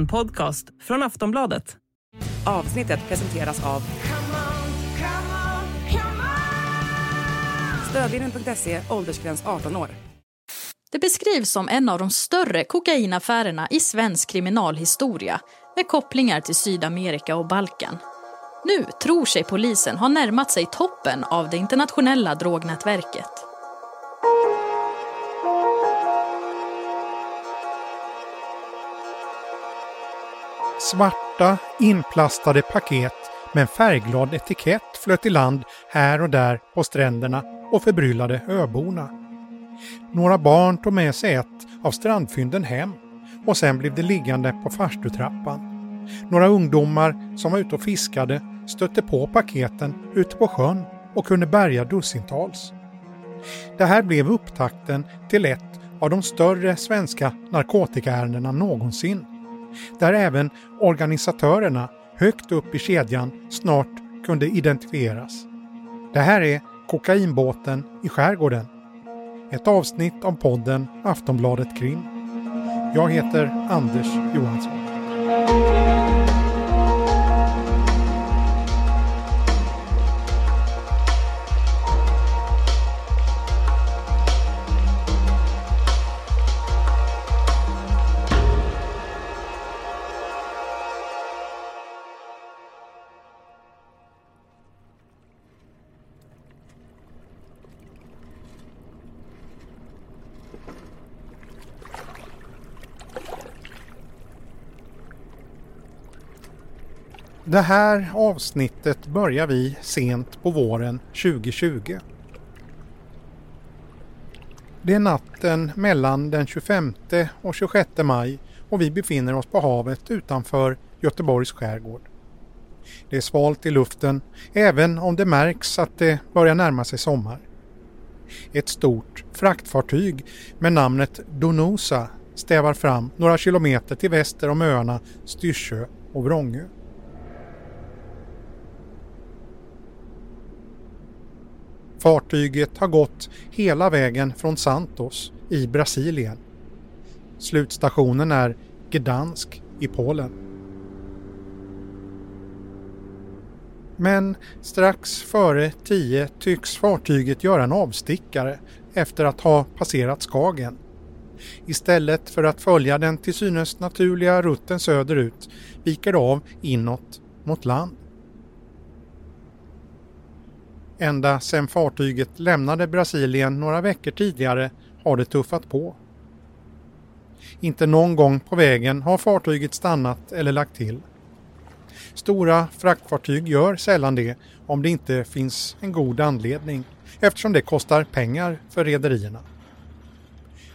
En podcast från Aftonbladet. Avsnittet presenteras av Stödlinjen.se, åldersgräns 18 år. Det beskrivs som en av de större kokainaffärerna i svensk kriminalhistoria med kopplingar till Sydamerika och Balkan. Nu tror sig polisen ha närmat sig toppen av det internationella drognätverket. Svarta inplastade paket med en färgglad etikett flöt i land här och där på stränderna och förbryllade öborna. Några barn tog med sig ett av strandfynden hem och sen blev det liggande på farstutrappan. Några ungdomar som var ute och fiskade stötte på paketen ute på sjön och kunde bärga dussintals. Det här blev upptakten till ett av de större svenska narkotikaärendena någonsin. Där även organisatörerna högt upp i kedjan snart kunde identifieras. Det här är Kokainbåten i skärgården. Ett avsnitt av podden Aftonbladet Krim. Jag heter Anders Johansson. Det här avsnittet börjar vi sent på våren 2020. Det är natten mellan den 25 och 26 maj och vi befinner oss på havet utanför Göteborgs skärgård. Det är svalt i luften även om det märks att det börjar närma sig sommar. Ett stort fraktfartyg med namnet Donosa stävar fram några kilometer till väster om öarna Styrsö och Vrångö. Fartyget har gått hela vägen från Santos i Brasilien. Slutstationen är Gdansk i Polen. Men strax före tio tycks fartyget göra en avstickare efter att ha passerat Skagen. Istället för att följa den till synes naturliga rutten söderut viker det av inåt mot land. Ända sedan fartyget lämnade Brasilien några veckor tidigare har det tuffat på. Inte någon gång på vägen har fartyget stannat eller lagt till. Stora fraktfartyg gör sällan det om det inte finns en god anledning eftersom det kostar pengar för rederierna.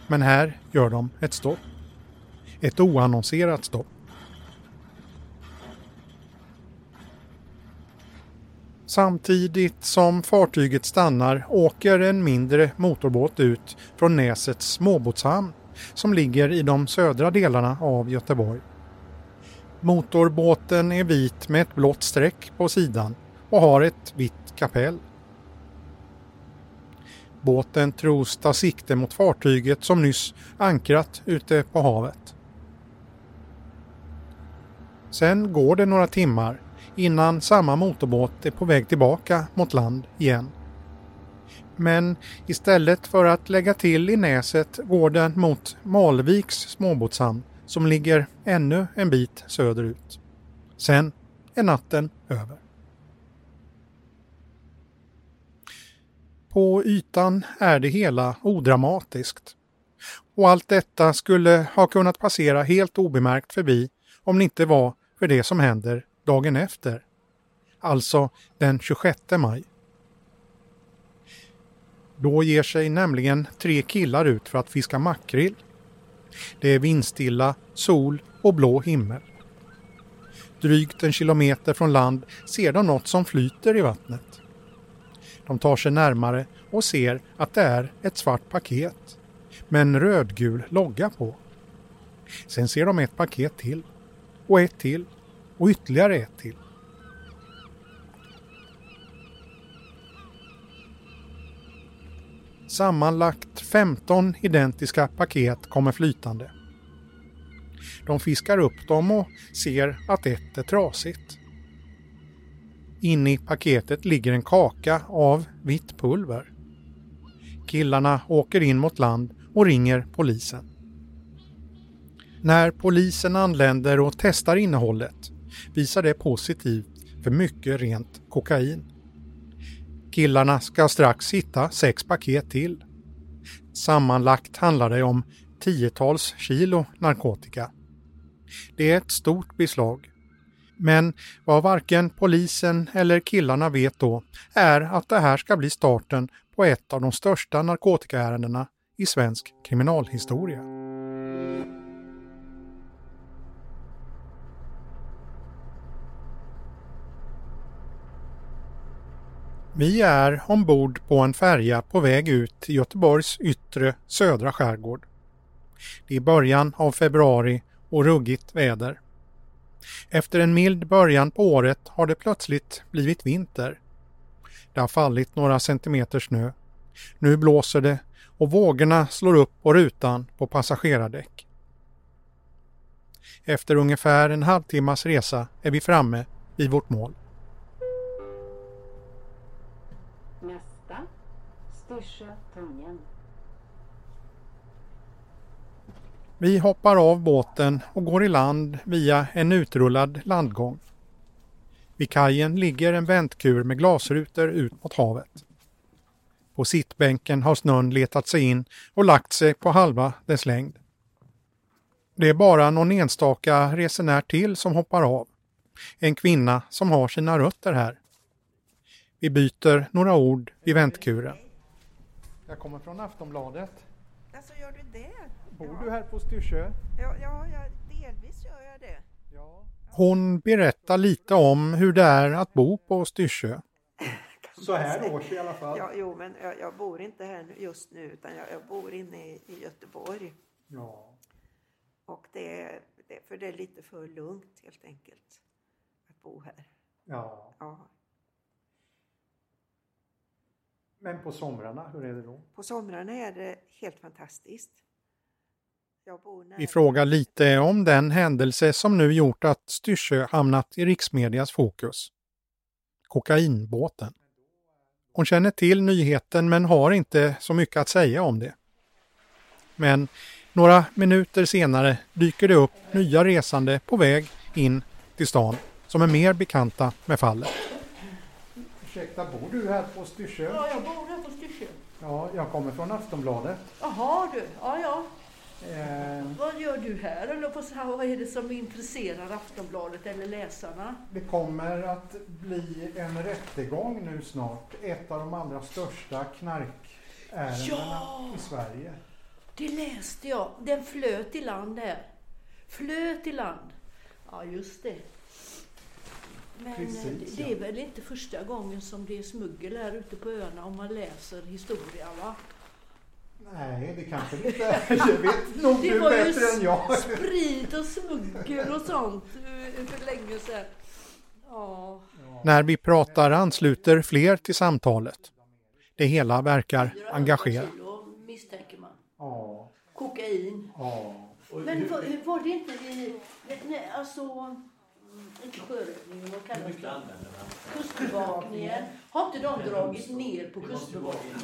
Men här gör de ett stopp. Ett oannonserat stopp. Samtidigt som fartyget stannar åker en mindre motorbåt ut från Näsets småbåtshamn som ligger i de södra delarna av Göteborg. Motorbåten är vit med ett blått streck på sidan och har ett vitt kapell. Båten tros ta sikte mot fartyget som nyss ankrat ute på havet. Sen går det några timmar innan samma motorbåt är på väg tillbaka mot land igen. Men istället för att lägga till i näset går den mot Malviks småbåtshamn som ligger ännu en bit söderut. Sen är natten över. På ytan är det hela odramatiskt. Och allt detta skulle ha kunnat passera helt obemärkt förbi om det inte var för det som händer dagen efter. Alltså den 26 maj. Då ger sig nämligen tre killar ut för att fiska makrill. Det är vindstilla, sol och blå himmel. Drygt en kilometer från land ser de något som flyter i vattnet. De tar sig närmare och ser att det är ett svart paket med en rödgul logga på. Sen ser de ett paket till och ett till och ytterligare ett till. Sammanlagt 15 identiska paket kommer flytande. De fiskar upp dem och ser att ett är trasigt. Inne i paketet ligger en kaka av vitt pulver. Killarna åker in mot land och ringer polisen. När polisen anländer och testar innehållet visar det positivt för mycket rent kokain. Killarna ska strax hitta sex paket till. Sammanlagt handlar det om tiotals kilo narkotika. Det är ett stort beslag. Men vad varken polisen eller killarna vet då är att det här ska bli starten på ett av de största narkotikaärendena i svensk kriminalhistoria. Vi är ombord på en färja på väg ut till Göteborgs yttre södra skärgård. Det är början av februari och ruggigt väder. Efter en mild början på året har det plötsligt blivit vinter. Det har fallit några centimeter snö. Nu blåser det och vågorna slår upp på rutan på passagerardäck. Efter ungefär en halvtimmas resa är vi framme vid vårt mål. Styrsö, Tungen. Vi hoppar av båten och går i land via en utrullad landgång. Vid kajen ligger en väntkur med glasrutor ut mot havet. På sittbänken har snön letat sig in och lagt sig på halva dess längd. Det är bara någon enstaka resenär till som hoppar av. En kvinna som har sina rötter här. Vi byter några ord vid väntkuren. Jag kommer från Aftonbladet. Alltså gör du det? Bor du här på Styrsö? Ja, ja, ja, delvis gör jag det. Hon berättar lite om hur det är att bo på Styrsö. Så här års i alla fall. Ja, jo, men jag, jag bor inte här just nu utan jag, jag bor inne i, i Göteborg. Ja. Och det är, det, för det är lite för lugnt helt enkelt att bo här. ja. Ja. Men på somrarna, hur är det då? På somrarna är det helt fantastiskt. Jag bor nära. Vi frågar lite om den händelse som nu gjort att Styrsö hamnat i riksmedias fokus. Kokainbåten. Hon känner till nyheten men har inte så mycket att säga om det. Men några minuter senare dyker det upp nya resande på väg in till stan som är mer bekanta med fallet. Ursäkta, bor du här på Styrsö? Ja, jag bor här på Styrsö. Ja, jag kommer från Aftonbladet. Jaha du, ja ja. Eh, Vad gör du här? Eller vad är det som intresserar Aftonbladet eller läsarna? Det kommer att bli en rättegång nu snart. Ett av de allra största knarkärendena Ja! i Sverige. Det läste jag. Den flöt i land här. Flöt i land. Ja, just det. Men eh, Precis, det, är väl inte första gången som det är smuggel här ute på öarna om man läser historia va? Nej, det kanske det inte är. Jag vet nog Det var ju bättre än jag. sprit och smuggel och sånt eh, för länge sedan. Ja. När vi pratar ansluter fler till samtalet. Det hela verkar engagerat. kilo misstänker man. Ja, Kokain. ja. Men var, var det inte nej, alltså, inte sjöräddningen, vad kallas det? Kustbevakningen. Har inte de dragit ner på kustbevakningen?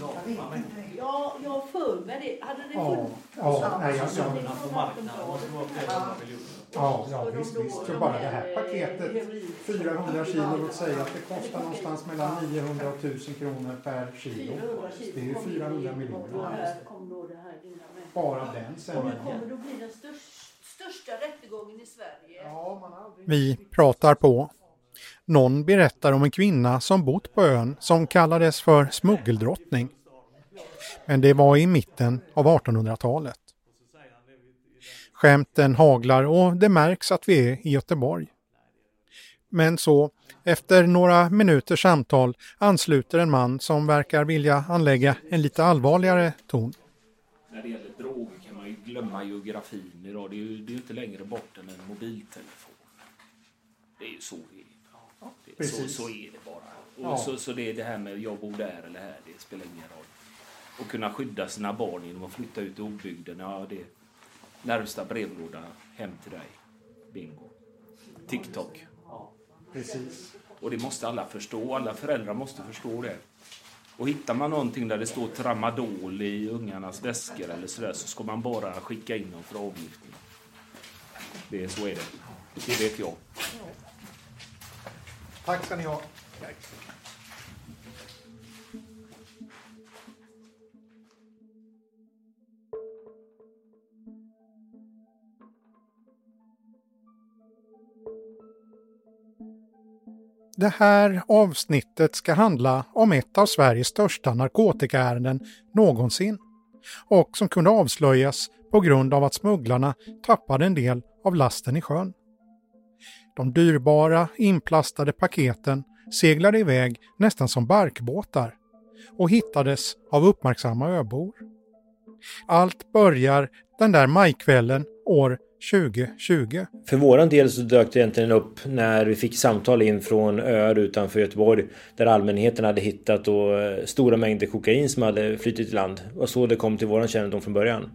Ja, jag har för mig det. Hade det Ja, funnits? ja, nej, jag, Så det jag, Aftonbladet. ja, ja visst, visst. Så bara det här, eh, paketet, heroin- 400 kilo, låt säga att det kostar någonstans mellan 900 och 1000 kronor per kilo. 400 kilo. Det är ju Kommer 400 det- miljoner. Och här kom då det här lilla med. Bara den Och sen. det kommer då bli den största, största rättegången i Sverige. Vi pratar på. Någon berättar om en kvinna som bott på ön som kallades för smuggeldrottning. Men det var i mitten av 1800-talet. Skämten haglar och det märks att vi är i Göteborg. Men så, efter några minuters samtal ansluter en man som verkar vilja anlägga en lite allvarligare ton. När det gäller ju glömma geografin idag. Det är ju, det är inte längre bort än en mobiltelefon. Det är ju så det är. Det, så, så är det bara. Och Ja. så, så det är det här med jag bor där eller här, det spelar ingen roll. Och kunna skydda sina barn genom att flytta ut i obygden, ja det, närmsta brevlåda hem till dig. Bingo. TikTok. Precis. Och det måste alla förstå. Alla föräldrar måste förstå det. Och hittar man någonting där det står tramadol i ungarnas väskor eller sådär så ska man bara skicka in dem för avgiftning. Det är så är det. Det vet jag. Tack ska ni ha. Det här avsnittet ska handla om ett av Sveriges största narkotikaärenden någonsin och som kunde avslöjas på grund av att smugglarna tappade en del av lasten i sjön. De dyrbara inplastade paketen seglade iväg nästan som barkbåtar och hittades av uppmärksamma öbor. Allt börjar den där majkvällen år 2020. För våran del så dök det egentligen upp när vi fick samtal in från öar utanför Göteborg där allmänheten hade hittat då eh, stora mängder kokain som hade flyttit i land. Och så det kom till våran kännedom från början.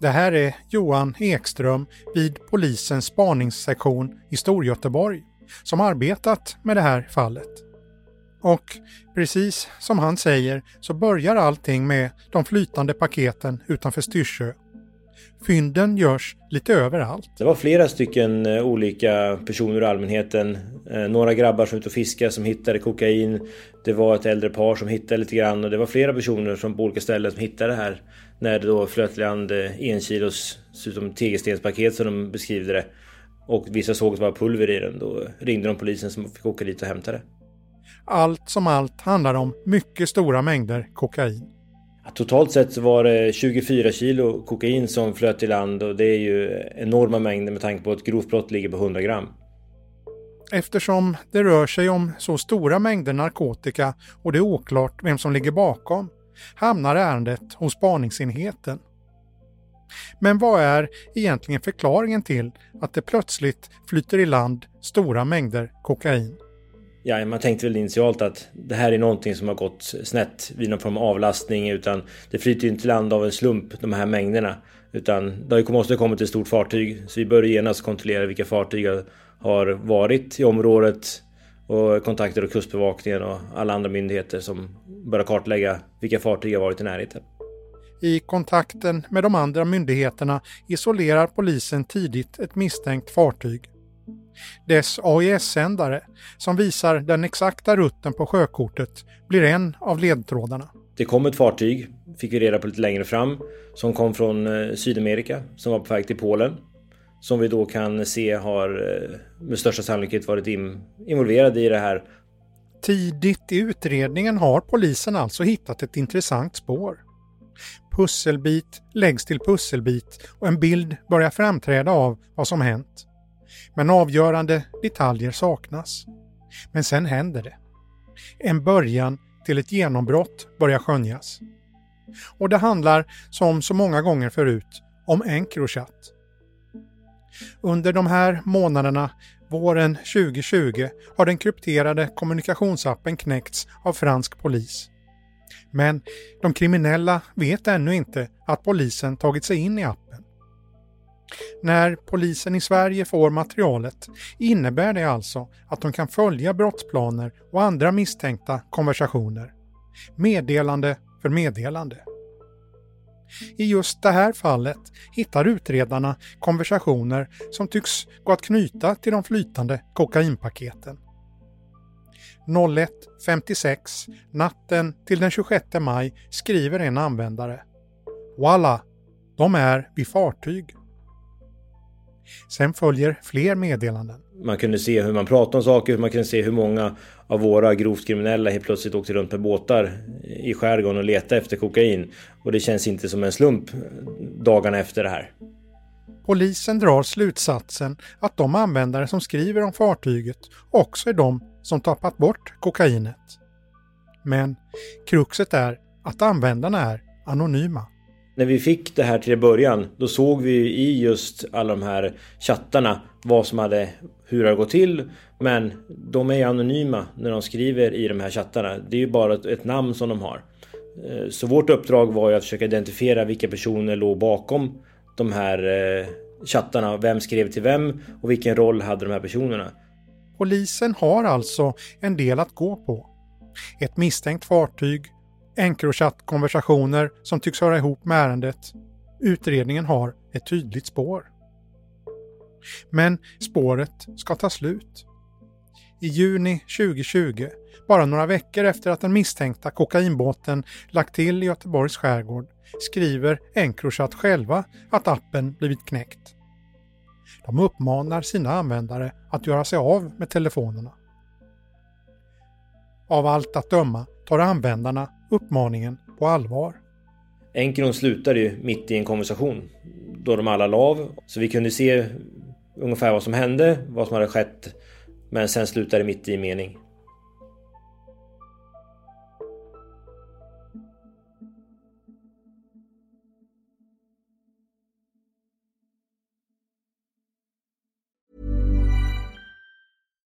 Det här är Johan Ekström vid polisens spaningssektion i Storgöteborg som arbetat med det här fallet. Och precis som han säger så börjar allting med de flytande paketen utanför Styrsö. Fynden görs lite överallt. Det var flera stycken eh, olika personer ur allmänheten. Eh, Några grabbar som var ute och fiskade som hittade kokain. Det var ett äldre par som hittade lite grann och det var flera personer som på olika ställen som hittade det här. När det då flöt i land eh, en kilos, ser ut som tegelstenspaket som de beskriver det. Och vissa såg att det var pulver i den. Då ringde de polisen som fick åka dit och hämta det. Allt som allt handlar om mycket stora mängder kokain. Totalt sett så var det 24 kilo kokain som flöt i land och det är ju enorma mängder med tanke på att grovt brott ligger på 100 gram. Eftersom det rör sig om så stora mängder narkotika och det är oklart vem som ligger bakom hamnar ärendet hos spaningsenheten. Men vad är egentligen förklaringen till att det plötsligt flyter i land stora mängder kokain? Ja, man tänkte väl initialt att det här är någonting som har gått snett vid någon form av avlastning utan det flyter ju inte i land av en slump de här mängderna. Utan det måste ha kommit ett stort fartyg så vi började genast kontrollera vilka fartyg har varit i området och kontaktade Kustbevakningen och alla andra myndigheter som började kartlägga vilka fartyg har varit i närheten. I kontakten med de andra myndigheterna isolerar polisen tidigt ett misstänkt fartyg. Dess AIS-sändare, som visar den exakta rutten på sjökortet, blir en av ledtrådarna. Det kom ett fartyg, fick vi reda på lite längre fram, som kom från eh, Sydamerika, som var på väg till Polen. Som vi då kan se har eh, med största sannolikhet varit involverade i det här. Tidigt i utredningen har polisen alltså hittat ett intressant spår. Pusselbit läggs till pusselbit och en bild börjar framträda av vad som hänt. Men avgörande detaljer saknas. Men sen händer det. En början till ett genombrott börjar skönjas. Och det handlar, som så många gånger förut, om Encrochat. Under de här månaderna, våren 2020, har den krypterade kommunikationsappen knäckts av fransk polis. Men de kriminella vet ännu inte att polisen tagit sig in i appen. När polisen i Sverige får materialet innebär det alltså att de kan följa brottsplaner och andra misstänkta konversationer. Meddelande för meddelande. I just det här fallet hittar utredarna konversationer som tycks gå att knyta till de flytande kokainpaketen. 01.56 natten till den 26 maj skriver en användare. Voila! De är vid fartyg. Sen följer fler meddelanden. Man kunde se hur man pratade om saker, man kunde se hur många av våra grovt kriminella helt plötsligt åkte runt med båtar i skärgården och letade efter kokain. Och det känns inte som en slump dagarna efter det här. Polisen drar slutsatsen att de användare som skriver om fartyget också är de som tappat bort kokainet. Men kruxet är att användarna är anonyma. När vi fick det här till början, då såg vi i just alla de här chattarna vad som hade, hur det har gått till. Men de är anonyma när de skriver i de här chattarna. Det är ju bara ett, ett namn som de har. Eh, så vårt uppdrag var ju att försöka identifiera vilka personer låg bakom de här eh, chattarna. Vem skrev till vem och vilken roll hade de här personerna? Polisen har alltså en del att gå på. Ett misstänkt fartyg, Encrochat-konversationer som tycks höra ihop med ärendet. Utredningen har ett tydligt spår. Men spåret ska ta slut. I juni 2020, bara några veckor efter att den misstänkta kokainbåten lagt till i Göteborgs skärgård, skriver Encrochat själva att appen blivit knäckt. De uppmanar sina användare att göra sig av med telefonerna. Av allt att döma tar användarna uppmaningen på allvar. Enkron slutade ju mitt i en konversation då de alla la av. Så vi kunde se ungefär vad som hände, vad som hade skett. Men sen slutade det mitt i mening.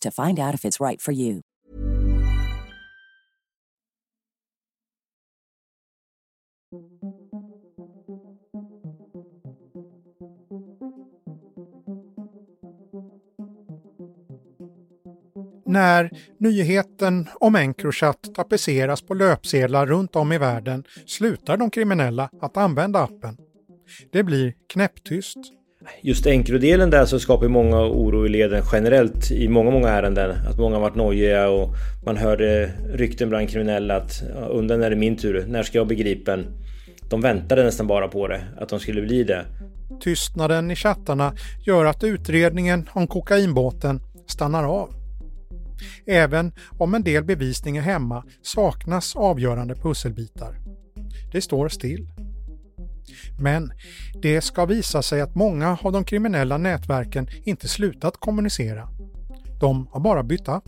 to find out if it's right for you. När nyheten om Encrochat tapetseras på löpsedlar runt om i världen slutar de kriminella att använda appen. Det blir knäpptyst. Just Encro-delen där så skapar många oro i leden generellt i många, många ärenden. Att många har varit nojiga och man hörde rykten bland kriminella att ja, undan är det min tur, när ska jag bli gripen? De väntade nästan bara på det, att de skulle bli det. Tystnaden i chattarna gör att utredningen om kokainbåten stannar av. Även om en del bevisning är hemma saknas avgörande pusselbitar. Det står still. Men det ska visa sig att många av de kriminella nätverken inte slutat kommunicera. De har bara bytt app.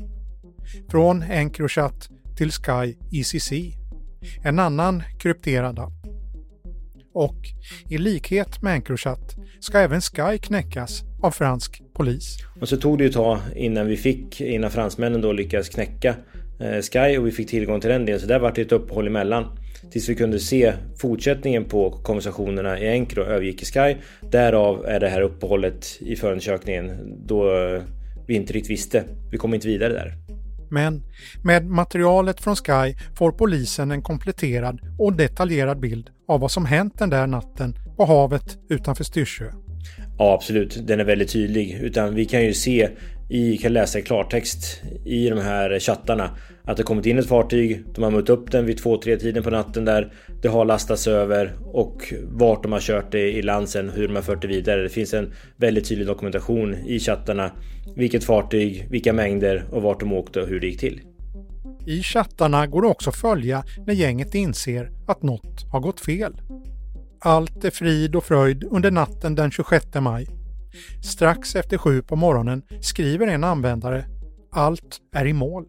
Från Encrochat till Sky ECC, en annan krypterad app. Och i likhet med Encrochat ska även Sky knäckas av fransk polis. Och så tog det ju ett tag innan vi fick, innan fransmännen då lyckades knäcka eh, Sky och vi fick tillgång till den delen. Så där var det ett uppehåll emellan. Tills vi kunde se fortsättningen på konversationerna i Encro övergick i Sky. Därav är det här uppehållet i förundersökningen då vi inte riktigt visste. Vi kom inte vidare där. Men med materialet från Sky får polisen en kompletterad och detaljerad bild av vad som hänt den där natten på havet utanför Styrsö. Ja, absolut. Den är väldigt tydlig. Utan vi kan ju se i, kan läsa i klartext i de här chattarna att det kommit in ett fartyg, de har mött upp den vid 2-3 tiden på natten där. Det har lastats över och vart de har kört det i land sen, hur de har fört det vidare. Det finns en väldigt tydlig dokumentation i chattarna. Vilket fartyg, vilka mängder och vart de åkte och hur det gick till. I chattarna går det också att följa när gänget inser att något har gått fel. Allt är frid och fröjd under natten den 26 maj. Strax efter sju på morgonen skriver en användare “Allt är i mål”.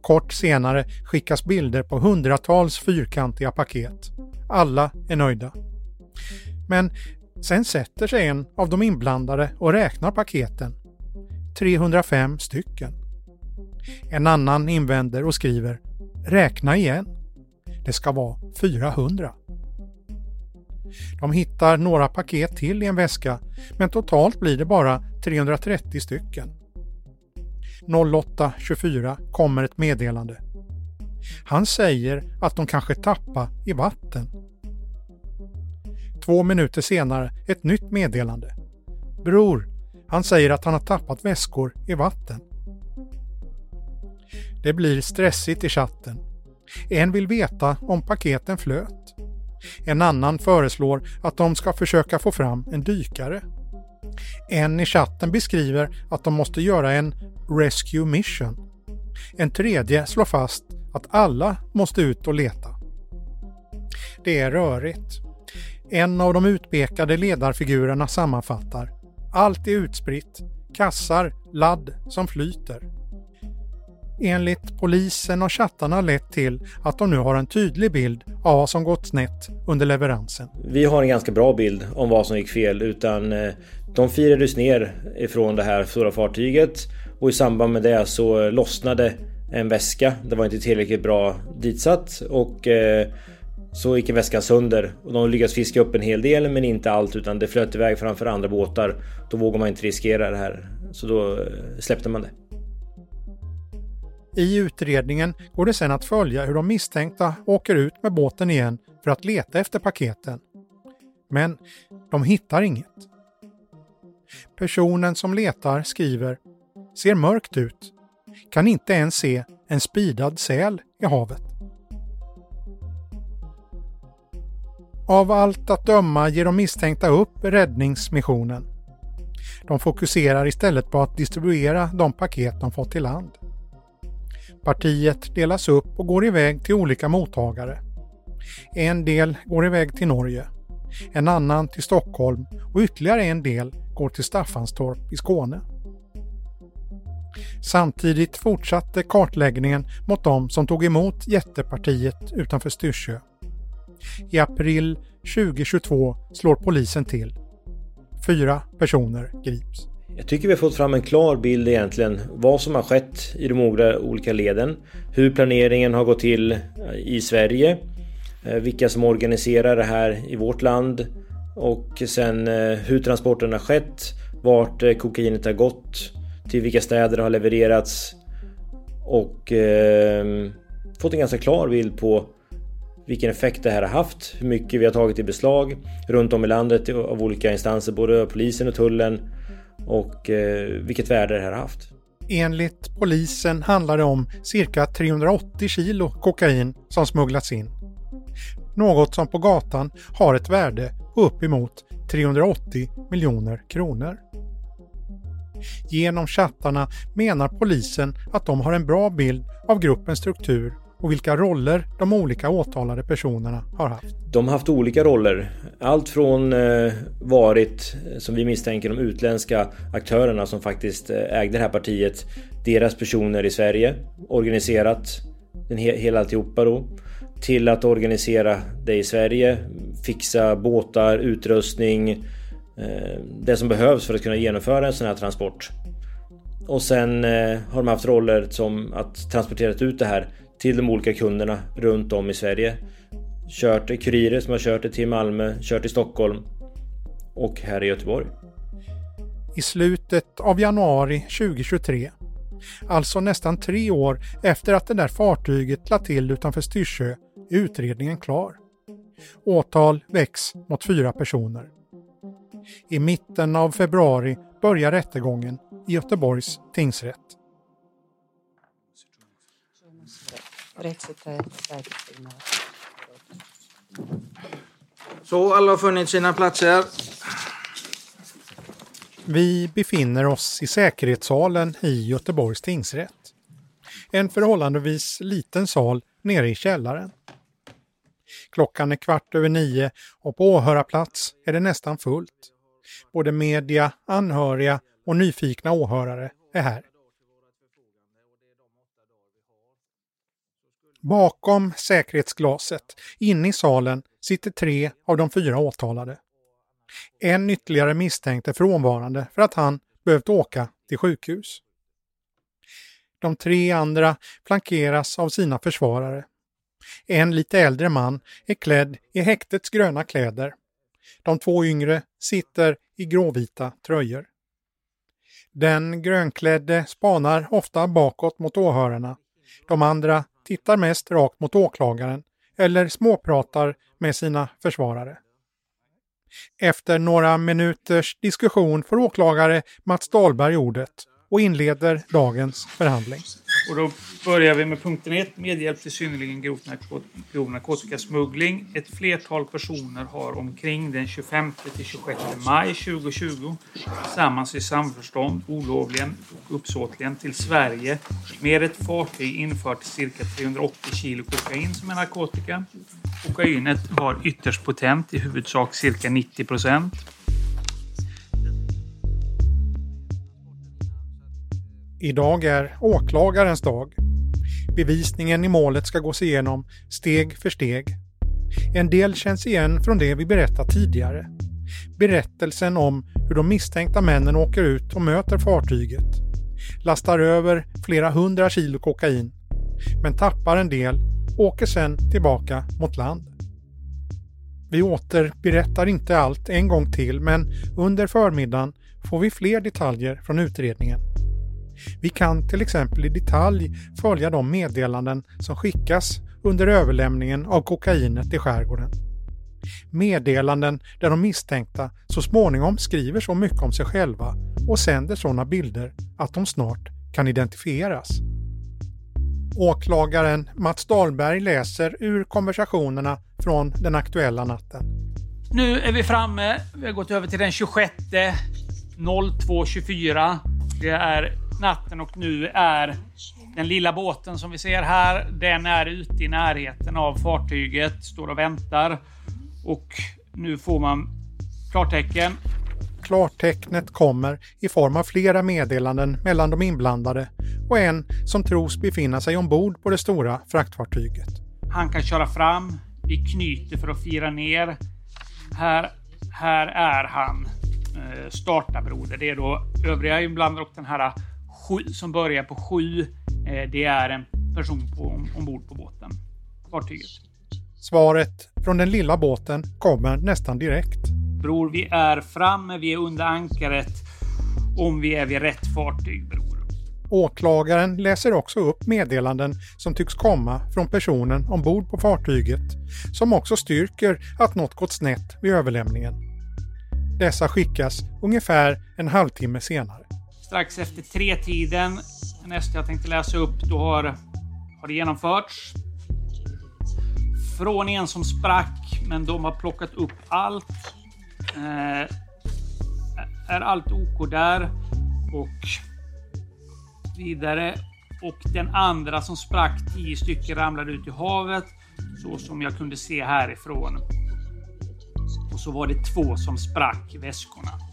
Kort senare skickas bilder på hundratals fyrkantiga paket. Alla är nöjda. Men sen sätter sig en av de inblandade och räknar paketen. 305 stycken. En annan invänder och skriver “Räkna igen. Det ska vara 400”. De hittar några paket till i en väska, men totalt blir det bara 330 stycken. 08.24 kommer ett meddelande. Han säger att de kanske tappar i vatten. två minuter senare ett nytt meddelande. Bror, han säger att han har tappat väskor i vatten. Det blir stressigt i chatten. En vill veta om paketen flöt. En annan föreslår att de ska försöka få fram en dykare. En i chatten beskriver att de måste göra en Rescue Mission. En tredje slår fast att alla måste ut och leta. Det är rörigt. En av de utpekade ledarfigurerna sammanfattar. Allt är utspritt. Kassar, ladd som flyter. Enligt polisen har chattarna lett till att de nu har en tydlig bild av vad som gått snett under leveransen. Vi har en ganska bra bild om vad som gick fel utan eh, de firades ner ifrån det här stora fartyget och i samband med det så lossnade en väska. Det var inte tillräckligt bra ditsatt och eh, så gick väskan sönder och de lyckades fiska upp en hel del men inte allt utan det flöt iväg framför andra båtar. Då vågar man inte riskera det här så då eh, släppte man det. I utredningen går det sedan att följa hur de misstänkta åker ut med båten igen för att leta efter paketen. Men de hittar inget. Personen som letar skriver “Ser mörkt ut. Kan inte ens se en spidad säl i havet.” Av allt att döma ger de misstänkta upp räddningsmissionen. De fokuserar istället på att distribuera de paket de fått till land. Partiet delas upp och går iväg till olika mottagare. En del går iväg till Norge, en annan till Stockholm och ytterligare en del går till Staffanstorp i Skåne. Samtidigt fortsatte kartläggningen mot de som tog emot jättepartiet utanför Styrsö. I april 2022 slår polisen till. Fyra personer grips. Jag tycker vi har fått fram en klar bild egentligen vad som har skett i de olika leden. Hur planeringen har gått till i Sverige. Eh, vilka som organiserar det här i vårt land. Och sen eh, hur transporten har skett. Vart eh, kokainet har gått. Till vilka städer det har levererats. Och eh, fått en ganska klar bild på vilken effekt det här har haft, hur mycket vi har tagit i beslag runt om i landet av olika instanser, både polisen och tullen och eh, vilket värde det här har haft. Enligt polisen handlar det om cirka 380 kilo kokain som smugglats in. Något som på gatan har ett värde på uppemot 380 miljoner kronor. Genom chattarna menar polisen att de har en bra bild av gruppens struktur och vilka roller de olika åtalade personerna har haft. De har haft olika roller. Allt från eh, varit, eh, som vi misstänker, de utländska aktörerna som faktiskt eh, ägde det här partiet. Deras personer i Sverige. Organiserat den he hela alltihopa då. Till att organisera det i Sverige. Fixa båtar, utrustning. Eh, det som behövs för att kunna genomföra en sån här transport. Och sen eh, har de haft roller som att transportera ut det här till de olika kunderna runt om i Sverige. Kört kurirer som har kört det till Malmö, kört i Stockholm och här i Göteborg. I slutet av januari 2023, alltså nästan tre år efter att det där fartyget lade till utanför Styrsö, utredningen klar. Åtal väcks mot fyra personer. I mitten av februari börjar rättegången i Göteborgs tingsrätt. Så alla har funnit sina platser. Vi befinner oss i säkerhetssalen i Göteborgs tingsrätt. En förhållandevis liten sal nere i källaren. Klockan är kvart över nio och på åhörarplats är det nästan fullt. Både media, anhöriga och nyfikna åhörare är här. Bakom säkerhetsglaset, inne i salen, sitter tre av de fyra åtalade. En ytterligare misstänkt är frånvarande för att han behövt åka till sjukhus. De tre andra flankeras av sina försvarare. En lite äldre man är klädd i häktets gröna kläder. De två yngre sitter i gråvita tröjor. Den grönklädde spanar ofta bakåt mot åhörarna. De andra tittar mest rakt mot åklagaren eller småpratar med sina försvarare. Efter några minuters diskussion får åklagare Mats Dahlberg ordet och inleder dagens förhandling. Och då börjar vi med punkten 1, medhjälp till synnerligen grov, narkot grov narkotikasmuggling. Ett flertal personer har omkring den 25 till 26 maj 2020 tillsammans i samförstånd olovligen och uppsåtligen till Sverige med ett fartyg infört cirka 380 kilo kokain som är narkotika. Kokainet var ytterst potent, i huvudsak cirka 90 procent. Idag är åklagarens dag. Bevisningen i målet ska gås igenom steg för steg. En del känns igen från det vi berättat tidigare. Berättelsen om hur de misstänkta männen åker ut och möter fartyget. Lastar över flera hundra kilo kokain. Men tappar en del och åker sen tillbaka mot land. Vi återberättar inte allt en gång till men under förmiddagen får vi fler detaljer från utredningen. Vi kan till exempel i detalj följa de meddelanden som skickas under överlämningen av kokainet i skärgården. Meddelanden där de misstänkta så småningom skriver så mycket om sig själva och sänder sådana bilder att de snart kan identifieras. Åklagaren Mats Dahlberg läser ur konversationerna från den aktuella natten. Nu är vi framme. Vi har gått över till den 26 02.24. Det är natten och nu är den lilla båten som vi ser här, den är ute i närheten av fartyget, står och väntar. Och nu får man klartecken. Klartecknet kommer i form av flera meddelanden mellan de inblandade och en som tros befinna sig ombord på det stora fraktfartyget. Han kan köra fram. Vi knyter för att fira ner. Här, här är han. Eh, starta broder. Det är då övriga inblandade och den här sju, som börjar på sju. Eh, det är en person på, ombord på båten. Fartyget. Svaret från den lilla båten kommer nästan direkt. Bror, vi är framme. Vi är under ankaret. Om vi är vid rätt fartyg, bror. Åklagaren läser också upp meddelanden som tycks komma från personen ombord på fartyget som också styrker att något gått snett vid överlämningen. Dessa skickas ungefär en halvtimme senare. Strax efter tre-tiden, nästa jag tänkte läsa upp, då har, har det genomförts. Från en som sprack, men de har plockat upp allt. Eh, är allt OK där? Och vidare. Och den andra som sprack, tio stycken, ramlade ut i havet. Så som jag kunde se härifrån. Och så var det två som sprack väskorna.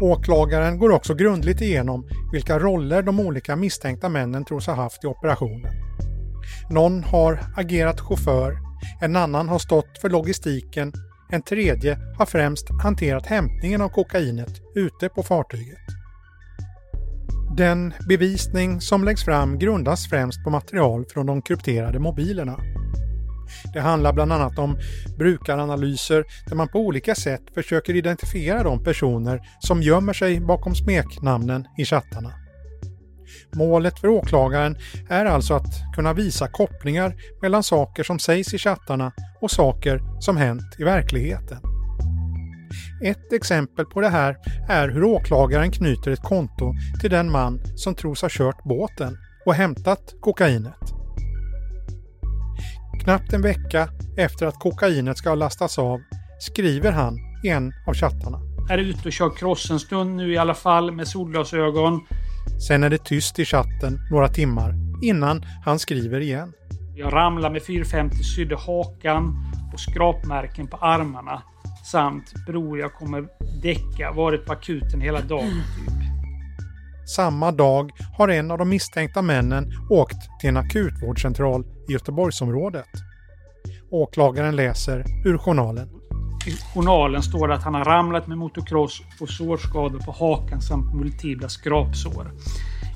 Åklagaren går också grundligt igenom vilka roller de olika misstänkta männen tros ha haft i operationen. Någon har agerat chaufför, en annan har stått för logistiken, en tredje har främst hanterat hämtningen av kokainet ute på fartyget. Den bevisning som läggs fram grundas främst på material från de krypterade mobilerna. Det handlar bland annat om brukaranalyser där man på olika sätt försöker identifiera de personer som gömmer sig bakom smeknamnen i chattarna. Målet för åklagaren är alltså att kunna visa kopplingar mellan saker som sägs i chattarna och saker som hänt i verkligheten. Ett exempel på det här är hur åklagaren knyter ett konto till den man som tros ha kört båten och hämtat kokainet. Knappt en vecka efter att kokainet ska ha lastats av skriver han i en av chattarna. Är ute och kör cross en stund nu i alla fall med solglasögon. Sen är det tyst i chatten några timmar innan han skriver igen. Jag ramlar med 450 sydde hakan och skrapmärken på armarna. Samt bror jag kommer däcka, varit på akuten hela dagen typ. Samma dag har en av de misstänkta männen åkt till en akutvårdscentral i Göteborgsområdet. Åklagaren läser ur journalen. I journalen står det att han har ramlat med motocross och sårskador på hakan samt multipla skrapsår.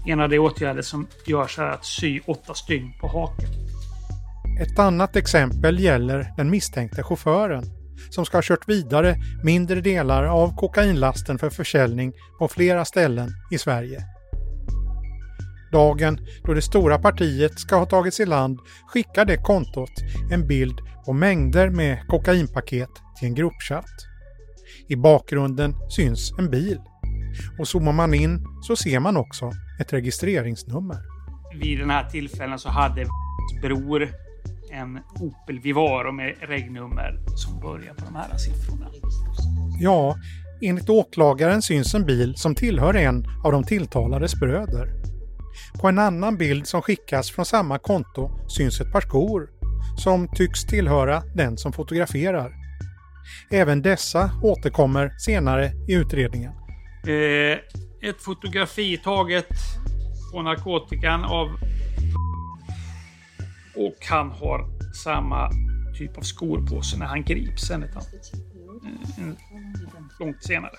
En av de åtgärder som görs är att sy åtta stygn på haken. Ett annat exempel gäller den misstänkte chauffören som ska ha kört vidare mindre delar av kokainlasten för försäljning på flera ställen i Sverige. Dagen då det stora partiet ska ha tagits i land skickar det kontot en bild på mängder med kokainpaket till en gruppchatt. I bakgrunden syns en bil. Och zoomar man in så ser man också ett registreringsnummer. Vid den här tillfällen så hade bror en Opel Vivaro med regnummer som börjar på de här siffrorna. Ja, enligt åklagaren syns en bil som tillhör en av de tilltalades bröder. På en annan bild som skickas från samma konto syns ett par skor som tycks tillhöra den som fotograferar. Även dessa återkommer senare i utredningen. Eh, ett fotografi taget på narkotikan av och han har samma typ av skor på sig när han grips sen ett En, långt senare.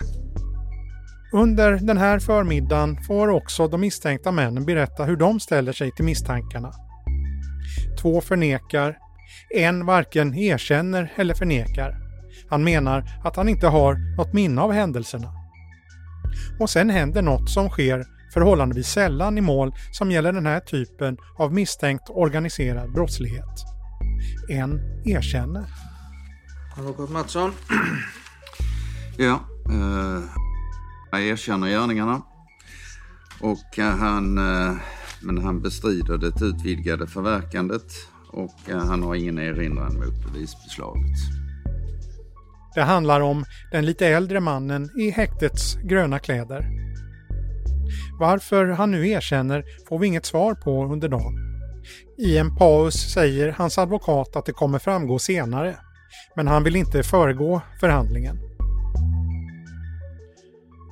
Under den här förmiddagen får också de misstänkta männen berätta hur de ställer sig till misstankarna. Två förnekar, en varken erkänner eller förnekar. Han menar att han inte har något minne av händelserna. Och sen händer något som sker förhållandevis sällan i mål som gäller den här typen av misstänkt organiserad brottslighet. En erkänner. Advokat Mattsson. ja, eh, jag erkänner gärningarna. Och eh, han, eh, men han bestrider det utvidgade förverkandet och eh, han har ingen erinran mot bevisbeslaget. Det handlar om den lite äldre mannen i häktets gröna kläder. Varför han nu erkänner får vi inget svar på under dagen. I en paus säger hans advokat att det kommer framgå senare, men han vill inte föregå förhandlingen.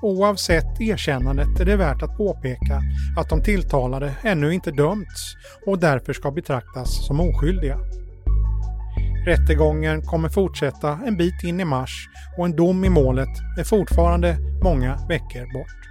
Oavsett erkännandet är det värt att påpeka att de tilltalade ännu inte dömts och därför ska betraktas som oskyldiga. Rättegången kommer fortsätta en bit in i mars och en dom i målet är fortfarande många veckor bort.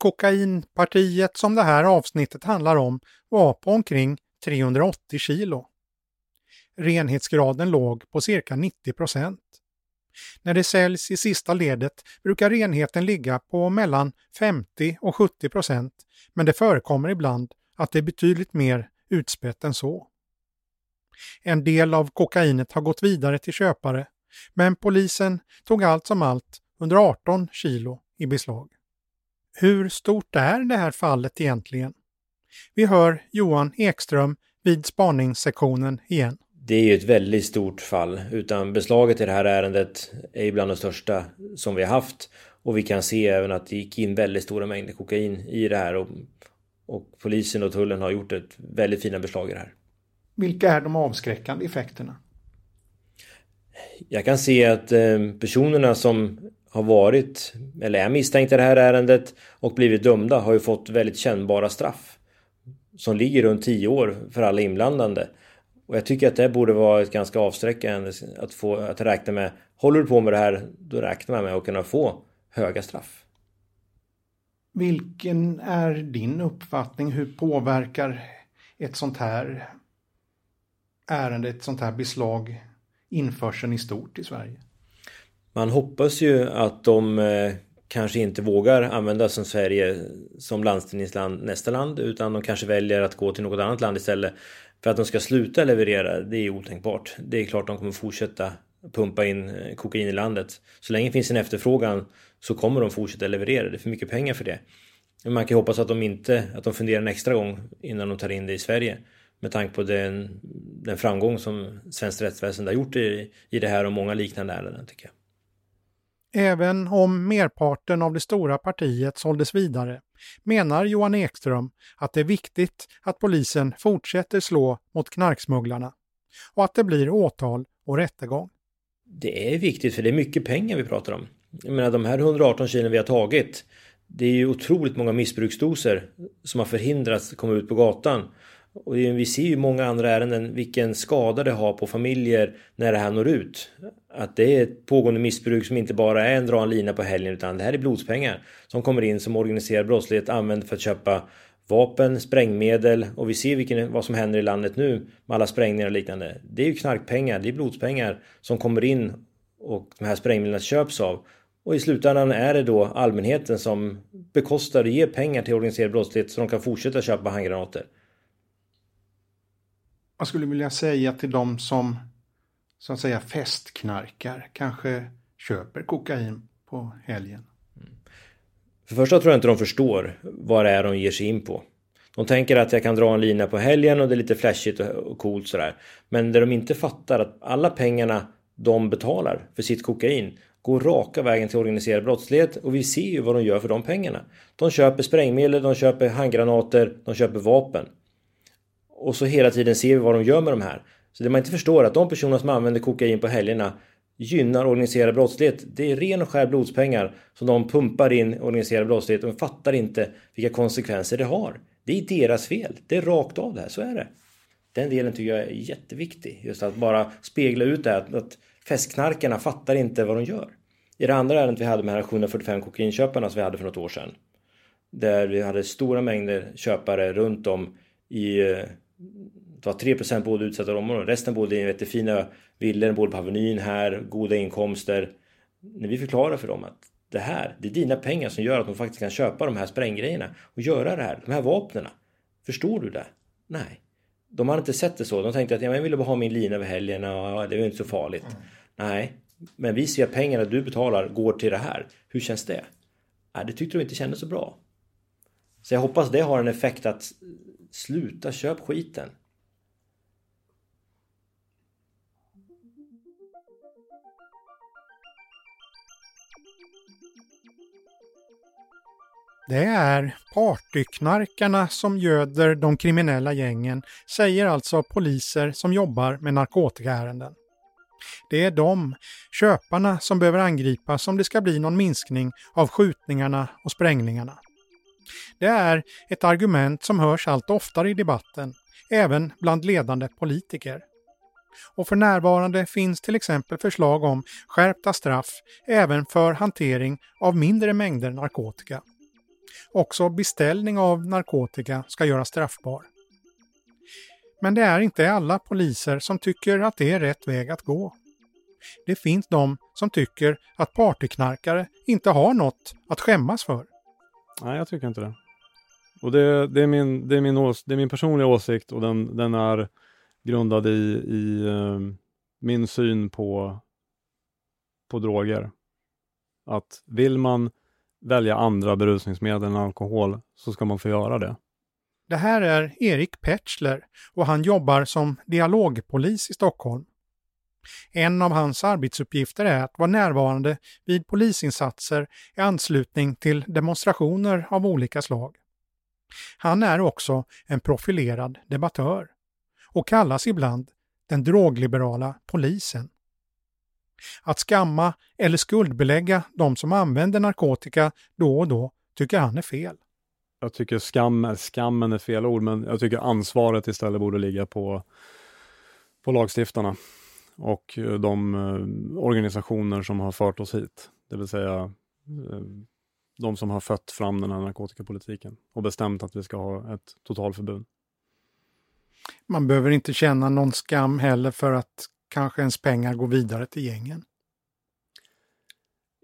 Kokainpartiet som det här avsnittet handlar om var på omkring 380 kilo. Renhetsgraden låg på cirka 90 procent. När det säljs i sista ledet brukar renheten ligga på mellan 50 och 70 procent, men det förekommer ibland att det är betydligt mer utspätt än så. En del av kokainet har gått vidare till köpare, men polisen tog allt som allt 118 kilo i beslag. Hur stort är det här fallet egentligen? Vi hör Johan Ekström vid spaningssektionen igen. Det är ju ett väldigt stort fall, utan beslaget i det här ärendet är bland de största som vi har haft. Och vi kan se även att det gick in väldigt stora mängder kokain i det här och, och polisen och tullen har gjort ett väldigt fina beslag i det här. Vilka är de avskräckande effekterna? Jag kan se att eh, personerna som har varit eller är misstänkta i det här ärendet och blivit dömda har ju fått väldigt kännbara straff. Som ligger runt 10 år för alla inblandade. Och jag tycker att det borde vara ett ganska avsträckande att, få, att räkna med. Håller du på med det här, då räknar man med att kunna få höga straff. Vilken är din uppfattning? Hur påverkar ett sånt här ärende, ett sånt här beslag införseln i stort i Sverige? Man hoppas ju att de eh, kanske inte vågar använda som Sverige som landstigningsland nästa land utan de kanske väljer att gå till något annat land istället. För att de ska sluta leverera, det är otänkbart. Det är klart de kommer fortsätta pumpa in eh, kokain i landet. Så länge det finns en efterfrågan så kommer de fortsätta leverera. Det är för mycket pengar för det. Men man kan ju hoppas att de inte, att de funderar en extra gång innan de tar in det i Sverige. Med tanke på den, den framgång som svenskt rättsväsende har gjort i, i det här och många liknande ärenden tycker jag. Även om merparten av det stora partiet såldes vidare menar Johan Ekström att det är viktigt att polisen fortsätter slå mot knarksmugglarna och att det blir åtal och rättegång. Det är viktigt för det är mycket pengar vi pratar om. Jag menar de här 118 kilo vi har tagit det är ju otroligt många missbruksdoser som har förhindrats att komma ut på gatan. Och vi ser ju många andra ärenden vilken skada det har på familjer när det här når ut. Att det är ett pågående missbruk som inte bara är en dra en lina på helgen utan det här är blodspengar som kommer in som organiserad brottslighet använder för att köpa vapen, sprängmedel och vi ser vilken, vad som händer i landet nu med alla sprängningar och liknande. Det är ju knarkpengar, det är blodspengar som kommer in och de här sprängmedlen köps av. Och i slutändan är det då allmänheten som bekostar och ger pengar till organiserad brottslighet så de kan fortsätta köpa handgranater. Vad skulle vilja säga till de som så att säga festknarkar kanske köper kokain på helgen. Mm. För det första tror jag inte de förstår vad det är de ger sig in på. De tänker att jag kan dra en lina på helgen och det är lite flashigt och coolt sådär. Men det de inte fattar är att alla pengarna de betalar för sitt kokain går raka vägen till organiserad brottslighet och vi ser ju vad de gör för de pengarna. De köper sprängmedel, de köper handgranater, de köper vapen. Och så hela tiden ser vi vad de gör med de här. Så det man inte förstår är att de personer som använder kokain på helgerna gynnar organiserad brottslighet. Det är ren och skär blodspengar som de pumpar in i organiserad brottslighet och fattar inte vilka konsekvenser det har. Det är deras fel. Det är rakt av det här, så är det. Den delen tycker jag är jätteviktig. Just att bara spegla ut det här, att festknarkarna fattar inte vad de gör. I det andra ärendet vi hade med de här 745 kokainköparna som vi hade för något år sedan. Där vi hade stora mängder köpare runt om i eh, det var 3 bodde i utsatta områden. Resten bodde i jättefina villor, bodde på Avenyn här, goda inkomster. När vi förklarar för dem att det här, det är dina pengar som gör att de faktiskt kan köpa de här spränggrejerna och göra det här, de här vapnen. Förstår du det? Nej. De hade inte sett det så. De tänkte att ja, jag ville bara ha min lina över helgerna och det var inte så farligt. Mm. Nej, men vi ser att pengarna du betalar går till det här. Hur känns det? Nej, det tyckte de inte kändes så bra. Så jag hoppas det har en effekt att sluta köp skiten. Det är partyknarkarna som göder de kriminella gängen, säger alltså poliser som jobbar med narkotikaärenden. Det är de, köparna, som behöver angripas om det ska bli någon minskning av skjutningarna och sprängningarna. Det är ett argument som hörs allt oftare i debatten, även bland ledande politiker. Och för närvarande finns till exempel förslag om skärpta straff även för hantering av mindre mängder narkotika. Också beställning av narkotika ska göras straffbar. Men det är inte alla poliser som tycker att det är rätt väg att gå. Det finns de som tycker att partyknarkare inte har något att skämmas för. Nej, jag tycker inte det. Och det, det, är, min, det, är, min, ås, det är min personliga åsikt och den, den är grundad i, i uh, min syn på, på droger. Att vill man välja andra berusningsmedel än alkohol så ska man få göra det. Det här är Erik Petschler och han jobbar som dialogpolis i Stockholm. En av hans arbetsuppgifter är att vara närvarande vid polisinsatser i anslutning till demonstrationer av olika slag. Han är också en profilerad debattör och kallas ibland den drogliberala polisen. Att skamma eller skuldbelägga de som använder narkotika då och då tycker han är fel. Jag tycker skam, skammen är fel ord, men jag tycker ansvaret istället borde ligga på, på lagstiftarna och de eh, organisationer som har fört oss hit. Det vill säga eh, de som har fött fram den här narkotikapolitiken och bestämt att vi ska ha ett totalförbud. Man behöver inte känna någon skam heller för att kanske ens pengar går vidare till gängen.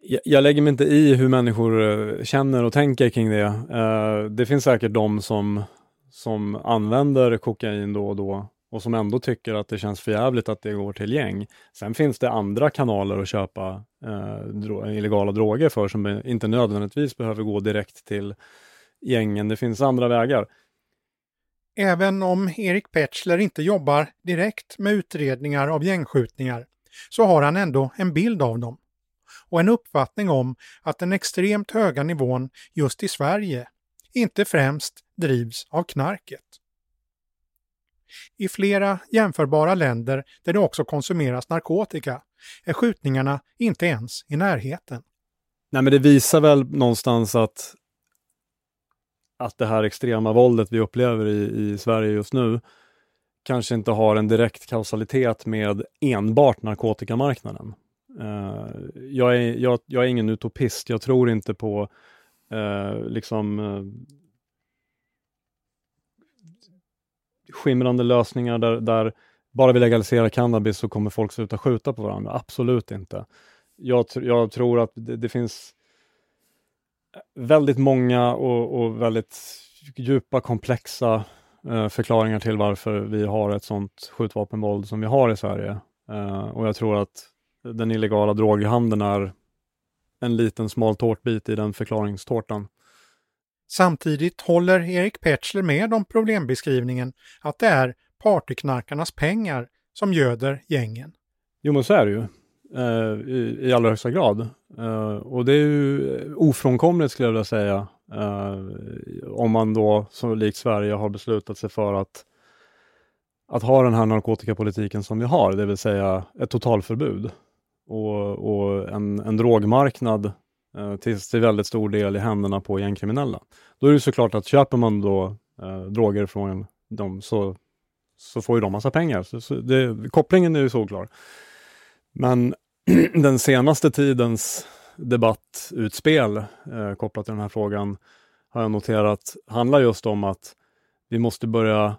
Jag, jag lägger mig inte i hur människor eh, känner och tänker kring det. Det finns säkert de som, som använder kokain då och då och som ändå tycker att det känns förjävligt att det går till gäng. Sen finns det andra kanaler att köpa eh, dro illegala droger för som inte nödvändigtvis behöver gå direkt till gängen. Det finns andra vägar. Även om Erik Petschler inte jobbar direkt med utredningar av gängskjutningar så har han ändå en bild av dem och en uppfattning om att den extremt höga nivån just i Sverige inte främst drivs av knarket. I flera jämförbara länder där det också konsumeras narkotika är skjutningarna inte ens i närheten. Nej, men det visar väl någonstans att att det här extrema våldet vi upplever i, i Sverige just nu kanske inte har en direkt kausalitet med enbart narkotikamarknaden. Uh, jag, är, jag, jag, är ingen utopist. Jag tror inte på uh, liksom uh, skimrande lösningar där, där bara vi legaliserar cannabis så kommer folk sluta skjuta på varandra. Absolut inte. Jag, jag tror att det, det, finns väldigt många och, och väldigt djupa, komplexa eh, förklaringar till varför vi har ett sånt skjutvapenvåld som vi har i Sverige. Eh, och jag tror att den illegala droghandeln är en liten smal tårtbit i den förklaringstårtan. Samtidigt håller Erik Petschler med om problembeskrivningen att det är partyknarkarnas pengar som göder gängen. Jo men så är det ju. Eh, I, i allra högsta grad. Eh, och det är ju ofrånkomligt skulle jag vilja säga. Eh, om man då, som likt Sverige, har beslutat sig för att, att ha den här narkotikapolitiken som vi har, det vill säga ett totalförbud. Och, och en, en drogmarknad Eh, till, till väldigt stor del i händerna på gängkriminella. Då är det såklart att köper man då eh, droger från dem så, så får ju de massa pengar. Så, så det, kopplingen är ju såklar. Men den senaste tidens debattutspel eh, kopplat till den här frågan har jag noterat handlar just om att vi måste börja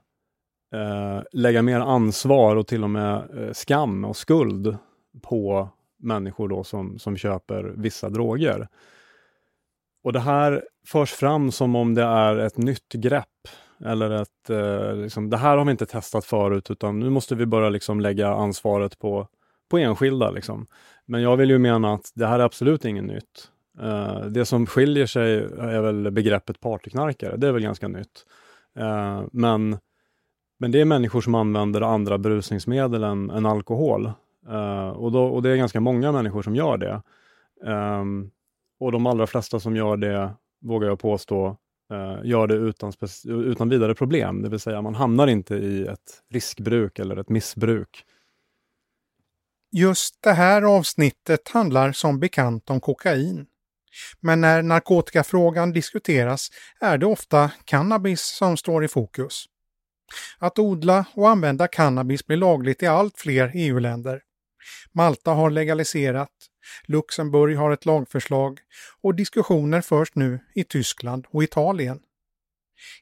eh, lägga mer ansvar och till och med eh, skam och skuld på människor då som, som köper vissa droger. Och det här förs fram som om det är ett nytt grepp eller att eh, liksom, det här har vi inte testat förut utan nu måste vi börja liksom lägga ansvaret på på enskilda. Liksom. Men jag vill ju mena att det här är absolut inget nytt. Eh, det som skiljer sig är väl begreppet partyknarkare. Det är väl ganska nytt. Eh, men, men det är människor som använder andra berusningsmedel än, än alkohol. Uh, och, då, och det är ganska många människor som gör det. Um, och de allra flesta som gör det, vågar jag påstå, eh, gör det utan, utan vidare problem. Det vill säga man hamnar inte i ett riskbruk eller ett missbruk. Just det här avsnittet handlar som bekant om kokain. Men när narkotikafrågan diskuteras är det ofta cannabis som står i fokus. Att odla och använda cannabis blir lagligt i allt fler EU-länder. Malta har legaliserat, Luxemburg har ett lagförslag och diskussioner förs nu i Tyskland och Italien.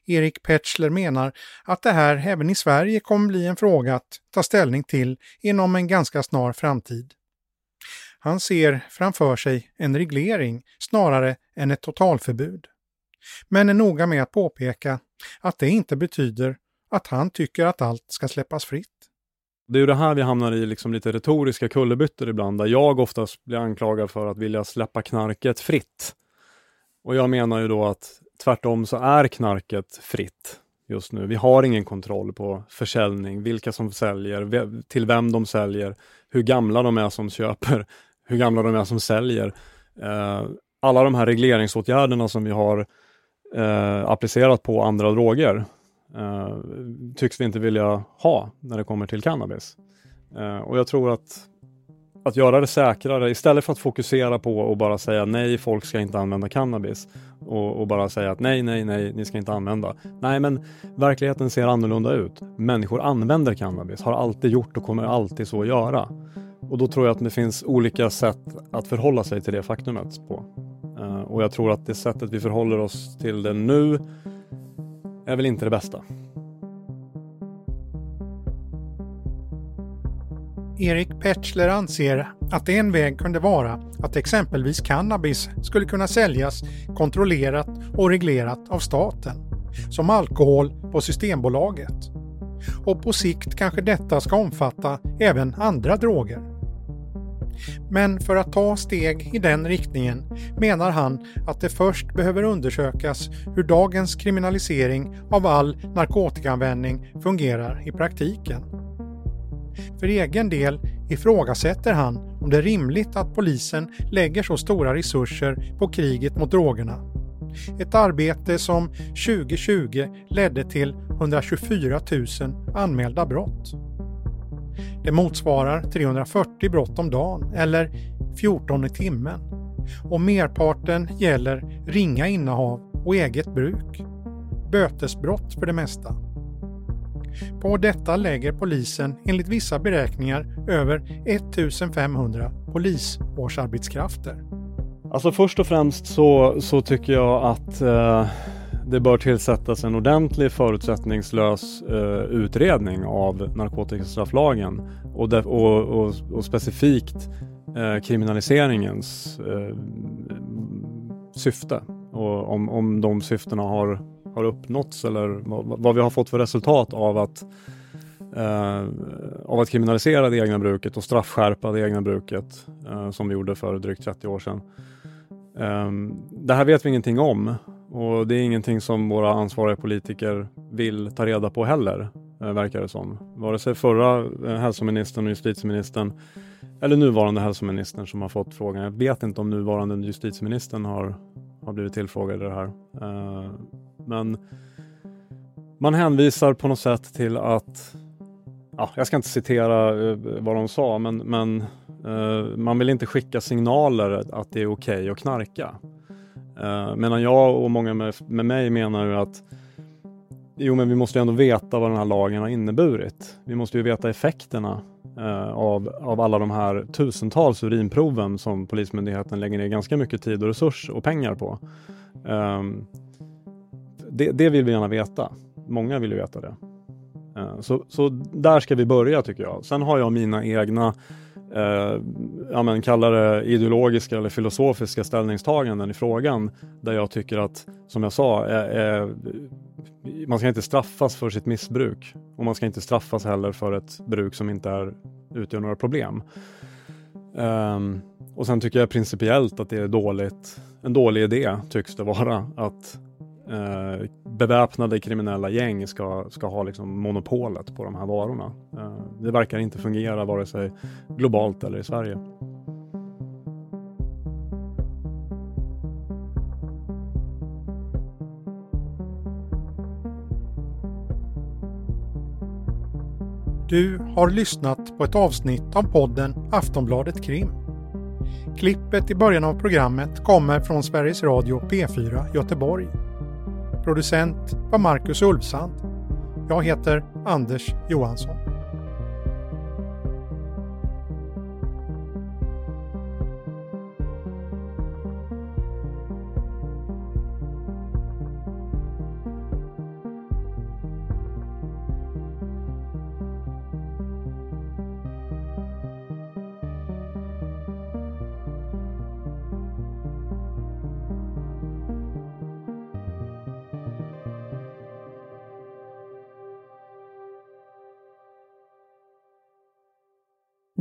Erik Petschler menar att det här även i Sverige kommer bli en fråga att ta ställning till inom en ganska snar framtid. Han ser framför sig en reglering snarare än ett totalförbud. Men är noga med att påpeka att det inte betyder att han tycker att allt ska släppas fritt. Det är ju det här vi hamnar i liksom lite retoriska kullerbyttor ibland, där jag oftast blir anklagad för att vilja släppa knarket fritt. Och jag menar ju då att Tvärtom så är knarket fritt just nu. Vi har ingen kontroll på försäljning, vilka som säljer, till vem de säljer, hur gamla de är som köper, hur gamla de är som säljer. Eh, alla de här regleringsåtgärderna som vi har eh, applicerat på andra droger eh, tycks vi inte vilja ha när det kommer till cannabis. Eh, och jag tror att att göra det säkrare istället för att fokusera på och bara säga nej, folk ska inte använda cannabis och, och, bara säga att nej, nej, nej, ni ska inte använda. Nej, men verkligheten ser annorlunda ut. Människor använder cannabis, har alltid gjort och kommer alltid så göra. Och då tror jag att det finns olika sätt att förhålla sig till det faktumet på. Uh, och jag tror att det sättet vi förhåller oss till det nu är väl inte det bästa. Erik Petschler anser att en väg kunde vara att exempelvis cannabis skulle kunna säljas kontrollerat och reglerat av staten, som alkohol på Systembolaget. Och på sikt kanske detta ska omfatta även andra droger. Men för att ta steg i den riktningen menar han att det först behöver undersökas hur dagens kriminalisering av all narkotikaanvändning fungerar i praktiken. För egen del ifrågasätter han om det är rimligt att polisen lägger så stora resurser på kriget mot drogerna. Ett arbete som 2020 ledde till 124 000 anmälda brott. Det motsvarar 340 brott om dagen eller 14 i timmen. Och merparten gäller ringa innehav och eget bruk. bötesbrott för det mesta. På detta lägger polisen enligt vissa beräkningar över 1500 polisårsarbetskrafter. Alltså först och främst så, så tycker jag att eh, det bör tillsättas en ordentlig förutsättningslös eh, utredning av narkotikastrafflagen och, de, och, och, och specifikt eh, kriminaliseringens eh, syfte och om, om de syftena har, har uppnåtts eller vad, vad vi har fått för resultat av att eh, av att kriminalisera det egna bruket och straffskärpa det egna bruket eh, som vi gjorde för drygt 30 år sedan. Eh, det här vet vi ingenting om och det är ingenting som våra ansvariga politiker vill ta reda på heller, eh, verkar det som. Vare sig förra eh, hälsoministern och justitieministern eller nuvarande hälsoministern som har fått frågan. Jag vet inte om nuvarande justitieministern har, har blivit tillfrågad i det här. Eh, men man hänvisar på något sätt till att, ja, jag ska inte citera vad de sa, men, men man vill inte skicka signaler att det är okej okay att knarka. Uh, medan jag och många med, med mig menar ju att Jo, men vi måste ändå veta vad den här lagen har inneburit. Vi måste ju veta effekterna uh, av, av alla de här tusentals urinproven som Polismyndigheten lägger ner ganska mycket tid och resurs och pengar på. Um, det, det, vill vi gärna veta. Många vill ju veta det. Uh, så, så där ska vi börja tycker jag. Sen har jag mina egna eh, ja, men kalla det ideologiska eller filosofiska ställningstaganden i frågan där jag tycker att, som jag sa, eh, man ska inte straffas för sitt missbruk och man ska inte straffas heller för ett bruk som inte är, utgör några problem. Um, och sen tycker jag principiellt att det är dåligt, en dålig idé, tycks det vara, att eh, beväpnade kriminella gäng ska, ska ha liksom monopolet på de här varorna. Eh, det verkar inte fungera vare sig globalt eller i Sverige. Du har lyssnat på ett avsnitt av podden Aftonbladet Krim. Klippet i början av programmet kommer från Sveriges Radio P4 Göteborg. Producent var Marcus Ulfsand. Jag heter Anders Johansson.